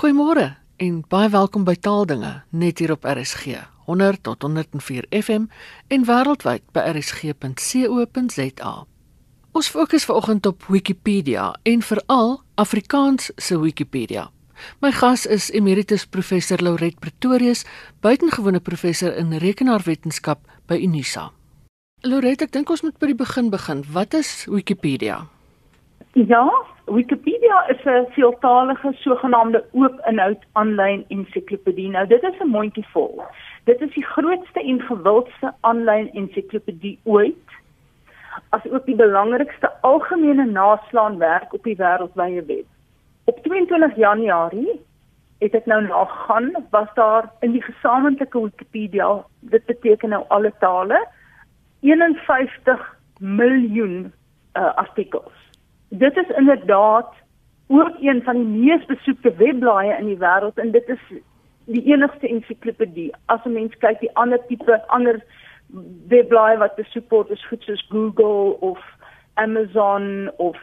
Goeiemôre en baie welkom by Taaldinge net hier op RSG 100 tot 104 FM en wêreldwyd by rsg.co.za. Ons fokus vanoggend op Wikipedia en veral Afrikaans se Wikipedia. My gas is Emeritus Professor Lauret Pretorius, buitengewone professor in rekenaarwetenskap by Unisa. Lauret, ek dink ons moet by die begin begin. Wat is Wikipedia? Ja, Wikipedia is 'n veeltaalige sogenaamde oop inhoud aanlyn ensiklopedie. Nou dit is 'n mondjie vol. Dit is die grootste en gewildste aanlyn ensiklopedie ooit. As ook die belangrikste algemene naslaanwerk op die wêreldwye web. Op 22 Januarie het ek nou nagaan, was daar in die gesamentlike Wikipedia, dit beteken nou alle tale, 51 miljoen uh, artikels dit is inderdaad ook een van die mees besoekte webblaaie in die wêreld en dit is die enigste ensiklopedie. As 'n mens kyk die ander tipe ander webblaaie wat besoek word is goed soos Google of Amazon of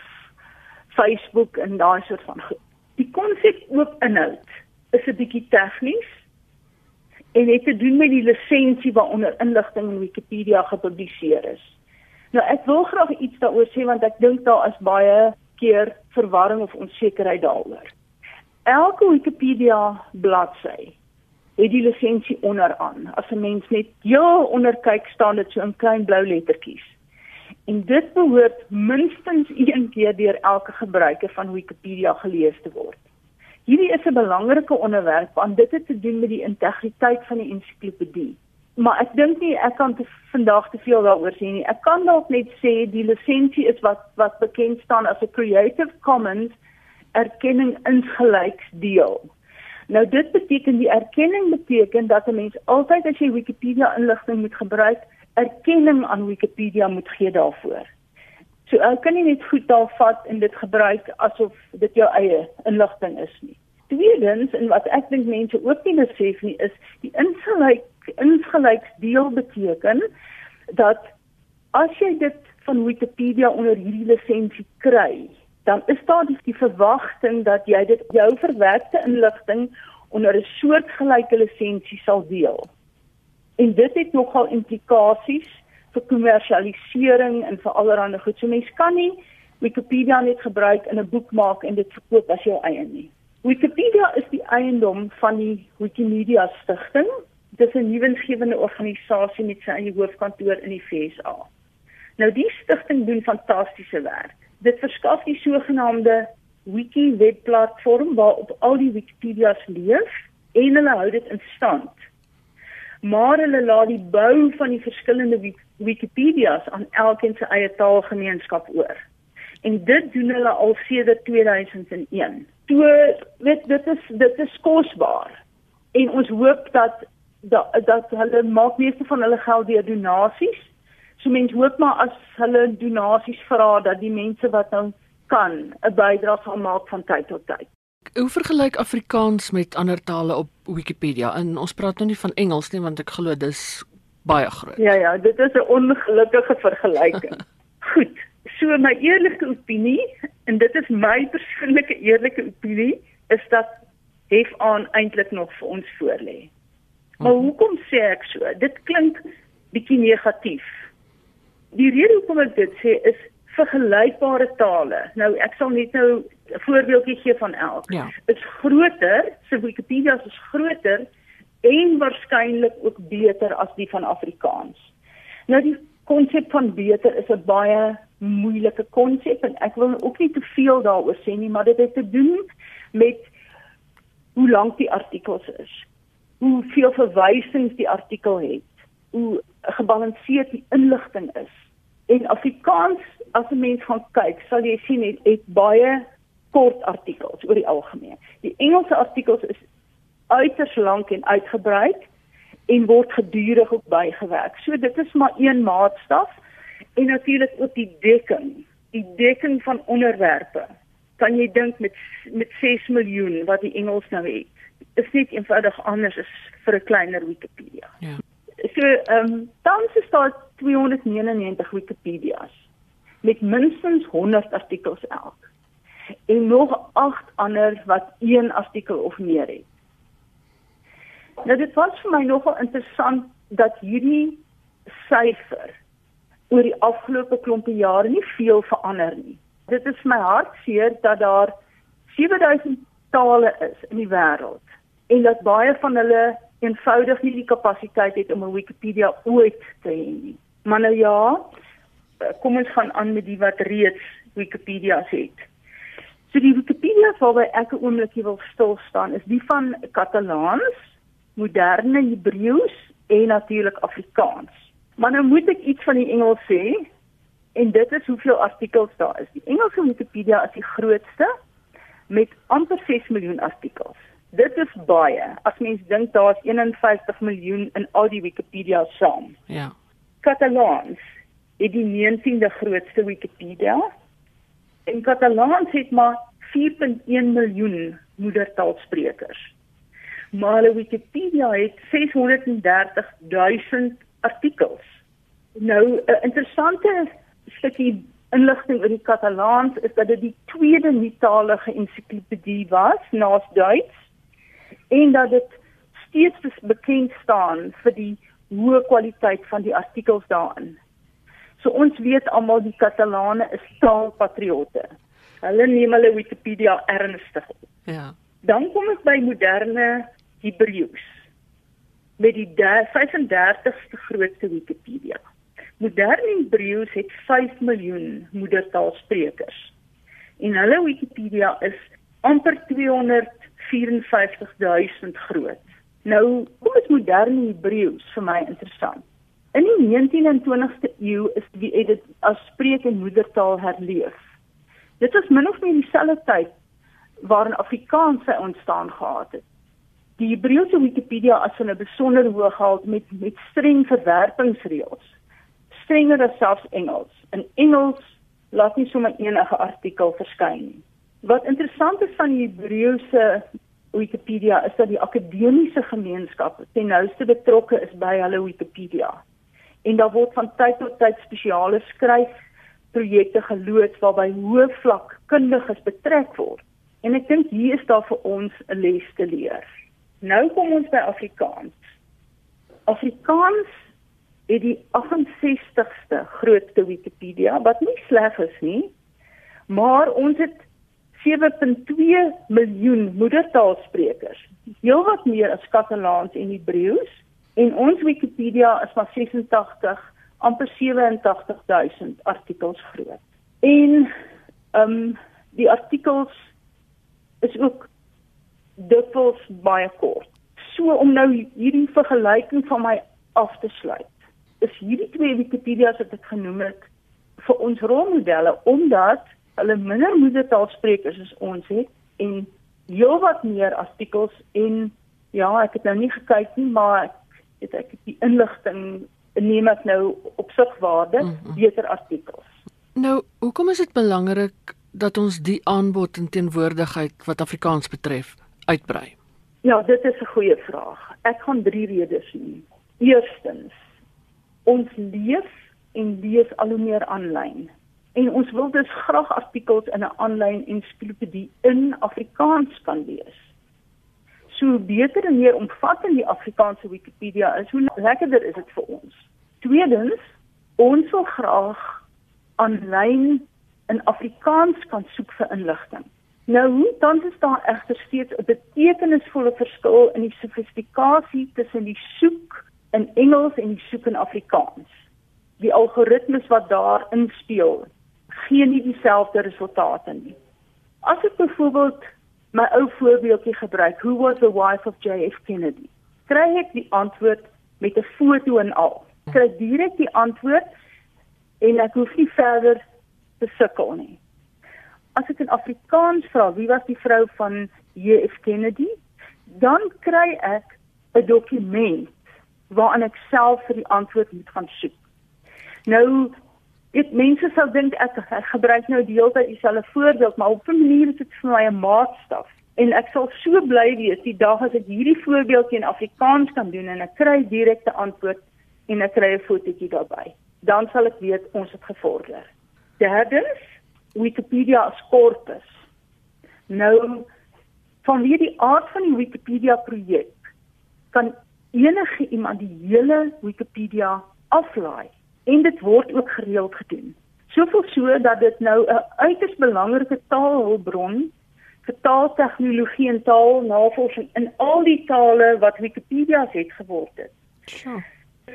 Facebook en daai soort van goed. Die konsep oop inhoud is 'n bietjie tegnies en het te doen met die lisensie waaronder inligting in Wikipedia gepubliseer is. Nou ek wil graag iets daaroor sê want ek dink daar is baie keer verwarring of onsekerheid daaroor. Elke Wikipedia bladsy het die lisensie onderaan. As 'n mens net heel onder kyk staan dit so in klein blou lettertjies. En dit behoort minstens een keer deur elke gebruiker van Wikipedia gelees te word. Hierdie is 'n belangrike onderwerp want dit het te doen met die integriteit van die ensiklopedie maar ek dink nie ek kan te, vandag te veel daaroor sê nie. Ek kan dalk net sê die lisensie is wat wat bekend staan as 'n Creative Commons erkenning insgelyks deel. Nou dit beteken die erkenning beteken dat 'n mens altyd as jy Wikipedia inligting moet gebruik, erkenning aan Wikipedia moet gee daarvoor. So ek kan nie net goed daar vat en dit gebruik asof dit jou eie inligting is nie. Tweedens en wat ek dink mense ook nie besef nie is die insgelyk insgelyks deel beteken dat as jy dit van Wikipedia onder hierdie lisensie kry, dan is daar die, die verwagting dat jy dit jou verwerkte inligting onder 'n soortgelyke lisensie sal deel. En dit het nogal implikasies vir kommersialisering en vir allerlei goed. So mense kan nie Wikipedia net gebruik in 'n boek maak en dit verkoop as jou eie nie. Wikipedia is die eiendom van die Wikimedia Stichting Dit is 'n nuwensgewende organisasie met sy eie hoofkantoor in die VSA. Nou die stigting doen fantastiese werk. Dit verskaf die sogenaamde wiki webplatform waarop al die Wikipedia's leef en hulle hou dit in stand. Maar hulle laat die bou van die verskillende Wikipedia's aan elkeen se eie taalgemeenskap oor. En dit doen hulle al sedert 2001. So weet dit is dit is kosbaar. En ons hoop dat dat dat hulle maak meeste van hulle geld deur donasies. So mense hoop maar as hulle donasies vra dat die mense wat nou kan 'n bydrae sal maak van tyd tot tyd. Hoe vergelyk Afrikaans met ander tale op Wikipedia? En ons praat nou nie van Engels nie want ek glo dis baie groot. Ja ja, dit is 'n ongelukkige vergelyking. Goed. So my eerlike opinie en dit is my persoonlike eerlike opinie is dat hef aan eintlik nog vir ons voorlê. Maar hoekom sê ek so? Dit klink bietjie negatief. Die rede hoekom ek dit sê is vergelykbare tale. Nou ek sal net nou 'n voorbeeldjie gee van elk. Ja. Is groter, se Wikipedia is groter en waarskynlik ook beter as die van Afrikaans. Nou die konsep van beter is 'n baie moeilike konsep en ek wil ook nie te veel daaroor sê nie, maar dit het te doen met hoe lank die artikels is hoeveel verwysings die artikel het, hoe gebalanseerd die inligting is. En Afrikaans, as 'n mens gaan kyk, sal jy sien het, het baie kort artikels oor die algemeen. Die Engelse artikels is uiters lank en uitgebrei en word gedurig ook bygewerk. So dit is maar een maatstaf en natuurlik ook die dekking, die dekking van onderwerpe. Kan jy dink met met 6 miljoen wat die Engels nou het is net eenvoudig anders as vir 'n kleiner Wikipedia. Ja. So, ehm um, tans is daar 299 Wikipedia's met minstens 100 artikels elk. en nog 8 ander wat een artikel of meer het. Nou dit was vir my nogal interessant dat hierdie syfer oor die afgelope klompe jare nie veel verander nie. Dit is my hartseer dat daar 7000 tale is in die wêreld en dat baie van hulle eenvoudig nie die kapasiteit het om 'n Wikipedia ooit te hê nie. Maar nou ja, kom ons gaan aan met die wat reeds Wikipedia's het. So die Wikipedia waarby ek 'n oombliekie wil stil staan is die van Katalaans, moderne Hebreëus en natuurlik Afrikaans. Maar nou moet ek iets van die Engels sê en dit is hoeveel artikels daar is. Die Engelse Wikipedia is die grootste met amper 6 miljoen artikels. Dit is baie. As mens dink daar's 51 miljoen in al die Wikipedia saam. Ja. Katalaans het die 19de grootste Wikipedia. En Katalaans het maar 4.1 miljoen moedertaalsprekers. Maar Wikipedia het 630 000 artikels. Nou 'n interessante stukkie inligting oor die Katalaans is dat dit die tweede nuuttalige ensiklopedie was na Duits en dat dit steeds bekend staan vir die hoë kwaliteit van die artikels daarin. So ons weet almal die Katalane is taalpatriotte. Hulle neem hulle Wikipedia ernstig op. Ja. Dan kom ons by moderne Hebreëus met die 35ste grootste Wikipedia. Moderne Hebreëus het 5 miljoen moedertaalsprekers. En hulle Wikipedia is amper 254000 groot. Nou, hoe is moderne Hebreëus vir my interessant? In die 19de en 20ste eeu is die dit as spreek en moedertaal herleef. Dit was min of meer dieselfde tyd waarin Afrikaans sy ontstaan gehad het. Die Hebreëse Wikipedia as 'n besonder hoë gehalte met met streng verwerpingsreëls. Strenger as selfs Engels. In Engels laat nie sommer enige artikel verskyn nie. Wat interessant is van die Hebreëse Wikipedia is dat die akademiese gemeenskap ten nouste betrokke is by hulle Wikipedia. En daar word van tyd tot tyd spesiale skryfprojekte geloods waarby hoë vlak kundiges betrek word. En ek dink hier is daar vir ons 'n les te leer. Nou kom ons by Afrikaans. Afrikaans het die 68ste grootste Wikipedia wat nie sleg is nie, maar ons het 7.2 miljoen moedertaalsprekers. Heelwat meer as Katalaans en Hebreëus en ons Wikipedia is maar 86 amper 87000 artikels groot. En ehm um, die artikels is ook dikwels baie kort. So om nou hierdie vergelyking van my af te sluit. Is hierdie twee Wikipedia's wat ek genoem het vir ons rolmodelle omdat hulle minder moedertaalsprekers as ons het en heelwat meer artikels en ja, ek het nou nie gekyk nie, maar ek het ek het die inligting neem ek nou op sigwaarde mm -hmm. beter artikels. Nou, hoekom is dit belangrik dat ons die aanbod en teenwoordigheid wat Afrikaans betref uitbrei? Ja, dit is 'n goeie vraag. Ek gaan drie redes noem. Eerstens, ons leef en lees al hoe meer aanlyn en ons wil dus graag artikels in 'n aanlyn ensiklopedie in Afrikaans kan lees. So beter en meer omvattend die Afrikaanse Wikipedia is, hoe lekkerder is dit vir ons. Tweedens, ons wil graag aanlyn in Afrikaans kan soek vir inligting. Nou, dan is daar egter steeds 'n betekenisvolle verskil in die sofistikasie tussen die soek in Engels en die soek in Afrikaans. Die algoritmes wat daar inspel, gee nie dieselfde resultate nie. As ek byvoorbeeld my ou voorbeeldjie gebruik, who was the wife of JF Kennedy? Kry ek die antwoord met 'n foto en al. Kry direk die antwoord en ek hoef nie verder te sukkel nie. As ek in Afrikaans vra wie was die vrou van JF Kennedy, dan kry ek 'n dokument waarin ek self vir die antwoord moet gaan soek. Nou Dit mense sou dink ek, ek gebruik nou die hele tyd dieselfde voorbeeld, maar op 'n manier is dit vir my 'n maatstaf. En ek sal so bly wees die dag as ek hierdie voorbeeldjie in Afrikaans kan doen en ek kry direkte antwoord en ek kry 'n fotootjie daarbey. Dan sal ek weet ons het gevorder. Derdens, Wikipedia as korpus. Nou vanweë die aard van die Wikipedia projek kan enige iemand die hele Wikipedia aflaai en dit word ook gereeld gedoen. Soveel so dat dit nou 'n uiters belangrike taalhulpbron vir taaltegnologie en taalnavorsing in al die tale wat Wikipedia het geword het. Sure.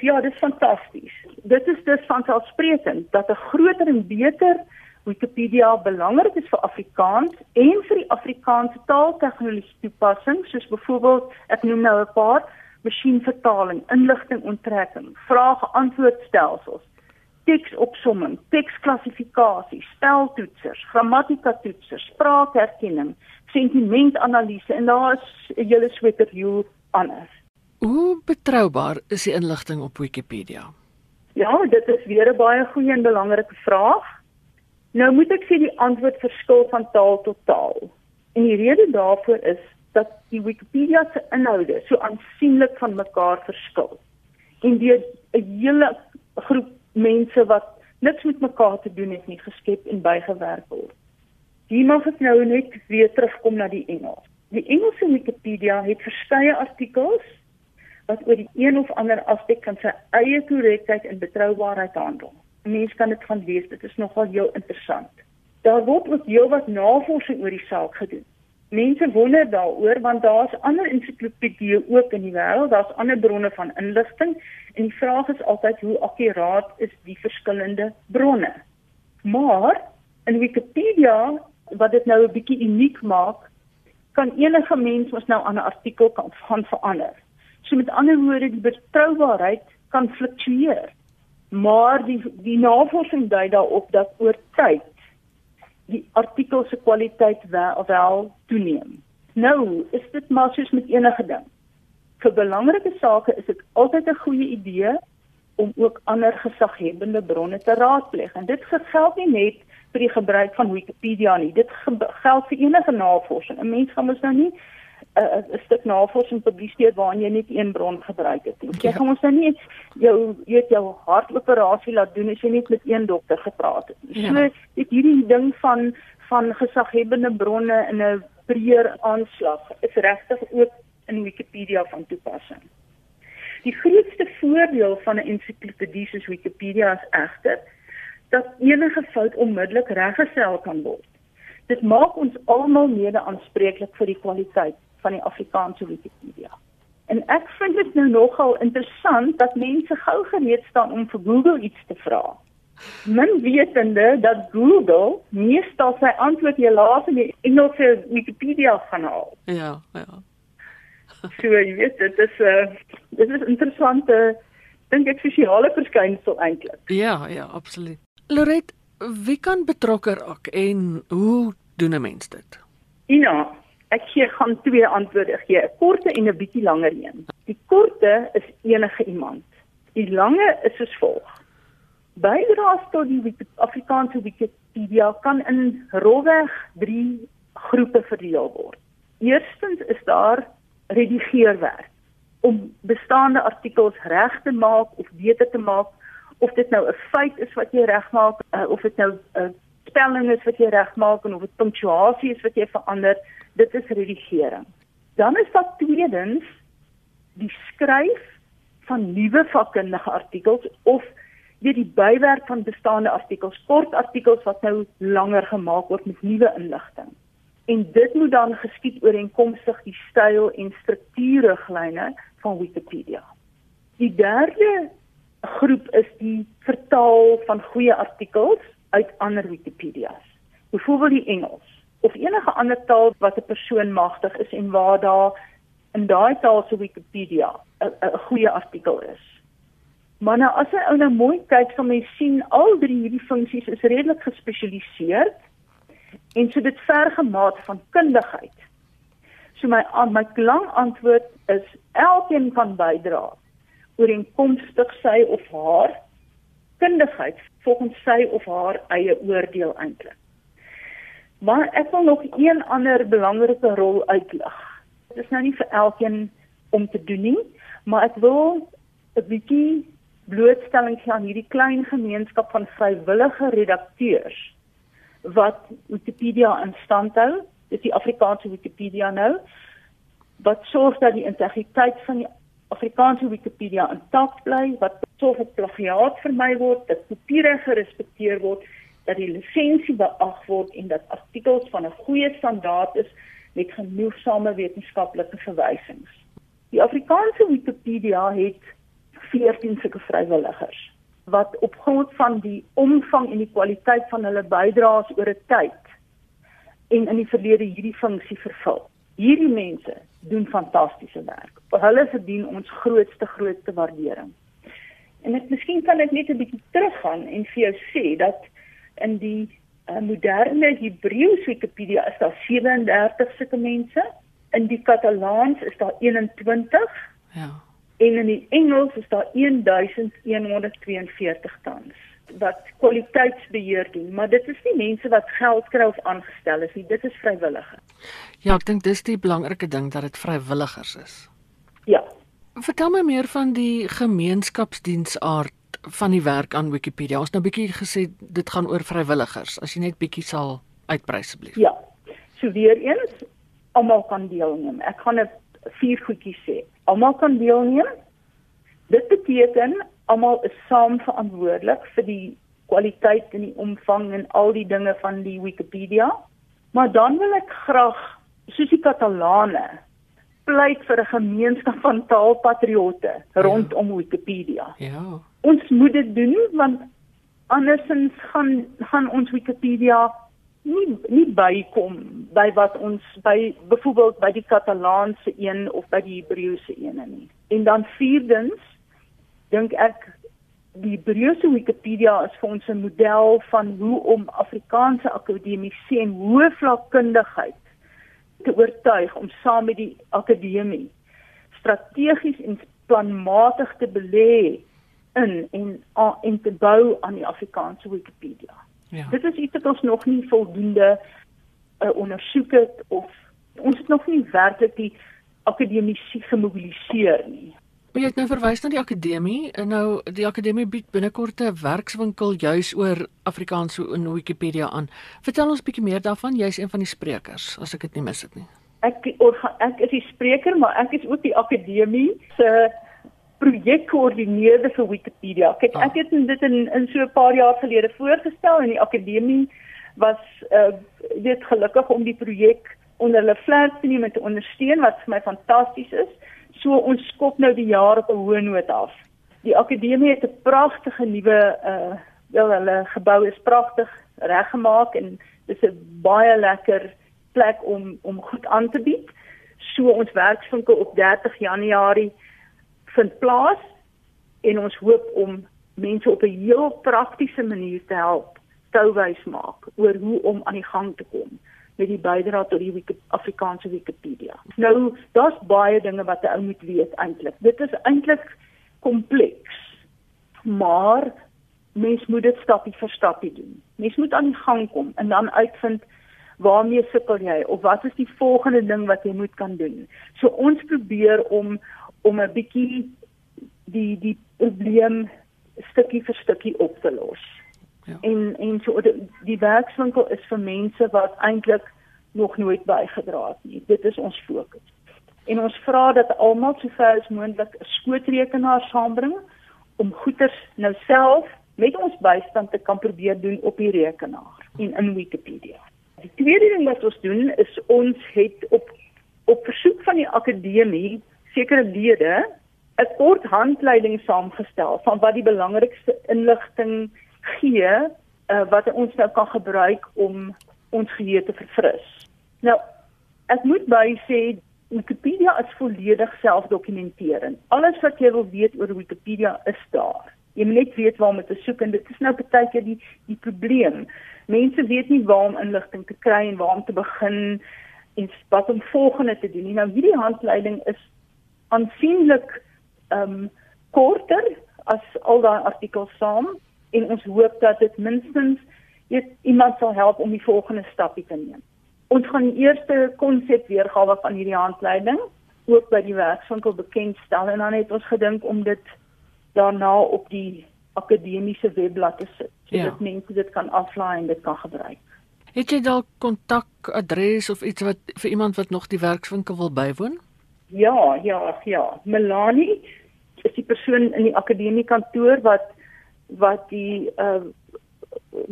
Ja, dit is fantasties. Dit is dus vanselfsprekend dat 'n groter en beter Wikipedia belangrik is vir Afrikaans en vir die Afrikaanse taaltegnologie toepassing, soos byvoorbeeld ek noem nou 'n paar masjienvertaling, inligtingonttrekking, vrae-antwoordstelsels, teksopsomming, teksklassifikasie, speltoetsers, grammatikatoetsers, spraakherkenning, sentimentanalise en daar is 'n hele sweterjoe anders. Hoe betroubaar is die inligting op Wikipedia? Ja, dit is weer 'n baie goeie en belangrike vraag. Nou moet ek sê die antwoord verskil van taal tot taal. En die rede daarvoor is dat die Wikipedia se inhoude so aansienlik van mekaar verskil. En deur 'n hele groep mense wat niks met mekaar te doen het nie geskep en bygewerk word. Hier mag ek nou net weer terugkom na die Engels. Die Engelse Wikipedia het verskeie artikels wat oor die een of ander aspek van sy eie korrektheid en betroubaarheid handel. Mense kan dit gaan lees, dit is nogal heel interessant. Daar word ook heelwat navorsing oor die saak gedoen. Mense wonder daaroor want daar's ander ensiklopedieë ook in die wêreld, daar's ander bronne van inligting en die vraag is altyd hoe akkuraat is die verskillende bronne. Maar in Wikipedia wat dit nou 'n bietjie uniek maak, kan enige mens mos nou aan 'n artikel kan van verander. So met ander woorde, die betroubaarheid kan fluktueer. Maar die die navorsing dui daarop dat oor tyd die artikel se kwaliteit wel, wel toeneem. Nou, is dit maar soos met enige ding. Vir belangrike sake is dit altyd 'n goeie idee om ook ander gesaghebende bronne te raadpleeg. En dit geld nie net vir die gebruik van Wikipedia nie. Dit geld vir enige navorsing. 'n Mens gaan mos nou nie 'n uh, stuk navorsing publiseer waarin jy net een bron gebruik het. Jy ja. gaan ons nou nie jou het jou hartoperasie laat doen as jy net met een dokter gepraat het. Ja. So dit hierdie ding van van gesaghebende bronne in 'n breër aanslag is regtig ook in Wikipedia van toepassing. Die grootste voordeel van 'n ensiklopedie soos Wikipedia is egter dat enige fout onmiddellik reggestel kan word. Dit maak ons almal mede aanspreeklik vir die kwaliteit van die Afrikaanse Wikipedia. En ek vind dit nou nogal interessant dat mense gou gereed staan om vir Google iets te vra. Men wetende dat Google meestal sy antwoord hier laat in die Engelse Wikipedia gaan haal. Ja, ja. So jy weet dit is 'n uh, dit is interessante dink ek sosiale verskynsel eintlik. Ja, ja, absoluut. Loret, wie kan betrokke raak en hoe doen 'n mens dit? Ina, Ek gee gaan twee antwoorde gee, 'n korte en 'n bietjie langer een. Die korte is enige iemand. Die lange is soos volg. Bydraes tot die Afrikaanse Wikipedia kan in rolweg 3 groepe verdeel word. Eerstens is daar redigeerwerk om bestaande artikels reg te maak of beter te maak of dit nou 'n feit is wat jy regmaak uh, of dit nou 'n spelling is wat jy regmaak en of dit punctuasie is wat jy verander dit is redigering. Dan is daar tweedens die skryf van nuwe vakkundige artikels of weer die bywerk van bestaande artikels, kort artikels wat nou langer gemaak word met nuwe inligting. En dit moet dan geskied ooreenkomstig die styl en struktuurriglyne van Wikipedia. Die derde groep is die vertaal van goeie artikels uit ander Wikipedia's. Byvoorbeeld die Engels of enige ander taal wat 'n persoon magtig is en waar daar in daai taal se Wikipedia 'n goeie artikel is. Maar nou as jy ou nou mooi kyk, sal jy sien al drie hierdie funksies is redelik gespesialiseer en so dit verg 'n maat van kundigheid. So my my lang antwoord is elkeen kan bydra ooreenkomstig sy of haar kundigheid volgens sy of haar eie oordeel eintlik. Maar ek wil nog een ander belangrike rol uitlig. Dit is nou nie vir elkeen om te doen nie, maar ek wil 'n bietjie blootstelling gee aan hierdie klein gemeenskap van vrywillige redakteurs wat Wikipedia in stand hou dis die Afrikaanse Wikipedia nou wat sorg dat die integriteit van die Afrikaanse Wikipedia intact bly, wat sorg dat plagiaat vermy word, dat kopiere gerespekteer word, dat die lisensie beag word en dat artikels van 'n goeie standaard is met genoegsame wetenskaplike verwysings. Die Afrikaanse Wikipedia het 14 sulke vrywilligers wat op grond van die omvang en die kwaliteit van hulle bydraes oor 'n tyd en in die verlede hierdie funksie vervul. Hierdie mense doen fantastiese werk. Hulle verdien ons grootste grootste waardering. En ek miskien kan ek net 'n bietjie teruggaan en vir jou sê dat in die uh, moderne Hebreëse Wikipedia is daar 37 sulke mense, in die Katalaans is daar 21. Ja en in die Engels is daar 1142 tans wat kwaliteitsbeheer doen, maar dit is nie mense wat geld kry of aangestel is nie, dit is vrywillige. Ja, ek dink dis die belangrike ding dat dit vrywilligers is. Ja. Vertel my meer van die gemeenskapsdiensaard van die werk aan Wikipedia. Ons nou bietjie gesê dit gaan oor vrywilligers. As jy net bietjie sal uitbrei asseblief. Ja. So weer eens, almal kan deelneem. Ek gaan 'n vier goedjies sê almal kan deelneem. Dit beteken almal is saam verantwoordelik vir die kwaliteit en die omvang en al die dinge van die Wikipedia. Maar dan wil ek graag soos die Katalane pleit vir 'n gemeenskap van taalpatriotte rondom ja. Wikipedia. Ja. Ons moet dit doen want andersins gaan gaan ons Wikipedia nie nie bykom by wat ons by byvoorbeeld by die Katalaanse een of by die Hebreëse een nie. En dan vierdens dink ek die Hebreëse Wikipedia is vir ons 'n model van hoe om Afrikaanse akademiese en hoë vlakkundigheid te oortuig om saam met die akademie strategies en planmatig te belê in en en te bou aan die Afrikaanse Wikipedia. Ja. Dit is iets wat ons nog nie voldoende uh, ondersoek het of ons het nog nie werklik die akademiese gemobiliseer nie. Maar jy het nou verwys na die akademie en nou die akademie bied binnekort 'n werkswinkel juis oor Afrikaans in Wikipedia aan. Vertel ons bietjie meer daarvan. Jy's een van die sprekers, as ek dit nie mis het nie. Ek ek is die spreker, maar ek is ook die akademie se projekkoördineerder vir Wikipedia. Kyk, ek het dit in in so 'n paar jaar gelede voorgestel en die akademie was uh dit gelukkig om die projek onder hulle vlerk te neem en te ondersteun wat vir my fantasties is. So ons skop nou die jaar op 'n hoë noot af. Die akademie het 'n pragtige nuwe uh wel hulle gebou is pragtig reggemaak en dis 'n baie lekker plek om om goed aan te bied. So ons werkswinkel op 30 Januarie vind plaas en ons hoop om mense op 'n heel praktiese manier te help touwys maak oor hoe om aan die gang te kom met die bydra tot die Wiki Afrikaanse Wikipedia. Nou, daar's baie dinge wat 'n ou moet weet eintlik. Dit is eintlik kompleks. Maar mens moet dit stapie vir stapie doen. Mens moet aan die gang kom en dan uitvind waarmee sukkel jy of wat is die volgende ding wat jy moet kan doen. So ons probeer om om 'n bietjie die die probleem stukkie vir stukkie op te los. Ja. En en so die, die werkswinkel is vir mense wat eintlik nog nooit bygedra het nie. Dit is ons fokus. En ons vra dat almal sover as moontlik 'n skootrekenaar saambring om goeders nou self met ons bystand te kan probeer doen op die rekenaar en in Wikipedia. Die tweede ding wat ons doen is ons het op op versoek van die akademie sekere lede 'n kort handleiding saamgestel van wat die belangrikste inligting gee uh, wat ons nou kan gebruik om ons geheue verfris. Nou, ek moet by sê Wikipedia is volledig selfdokumenterend. Alles wat jy wil weet oor Wikipedia is daar. Jy moet net weet waar om te soek en dit is nou baie keer die die probleem. Mense weet nie waar om inligting te kry en waar om te begin en wat om volgende te doen nie. Nou hierdie handleiding is aansienlik ehm um, korter as al daai artikels saam en ons hoop dat dit minstens weet, iemand sal help om die volgende stapie te neem. Ons gaan die eerste konsep weergawe van hierdie handleiding ook by die werkswinkel bekendstel en dan het ons gedink om dit daarna op die akademiese webblad te sit sodat ja. mense dit kan aflaai en dit kan gebruik. Het jy dalk kontakadres of iets wat vir iemand wat nog die werkswinkel wil bywoon? Ja, ja, ja. Melanie is die persoon in die akademie kantoor wat wat die uh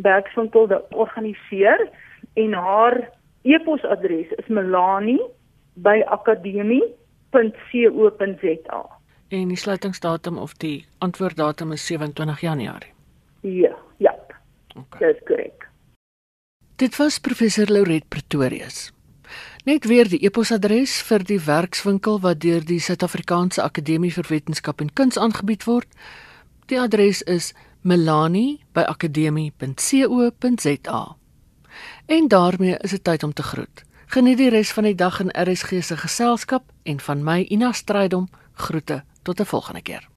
werkswinkel organiseer en haar e-posadres is melanie@akademie.co.za. En die sluitingsdatum of die antwoorddatum is 27 Januarie. Ja, ja. Okay. Dis korrek. Dit was professor Lauret Pretorius. Net weer die e-posadres vir die werkswinkel wat deur die Suid-Afrikaanse Akademie vir Wetenskap en Kuns aangebied word. Die adres is melanie@akademie.co.za. En daarmee is dit tyd om te groet. Geniet die res van die dag in RSG se geselskap en van my Ina Strydom groete tot 'n volgende keer.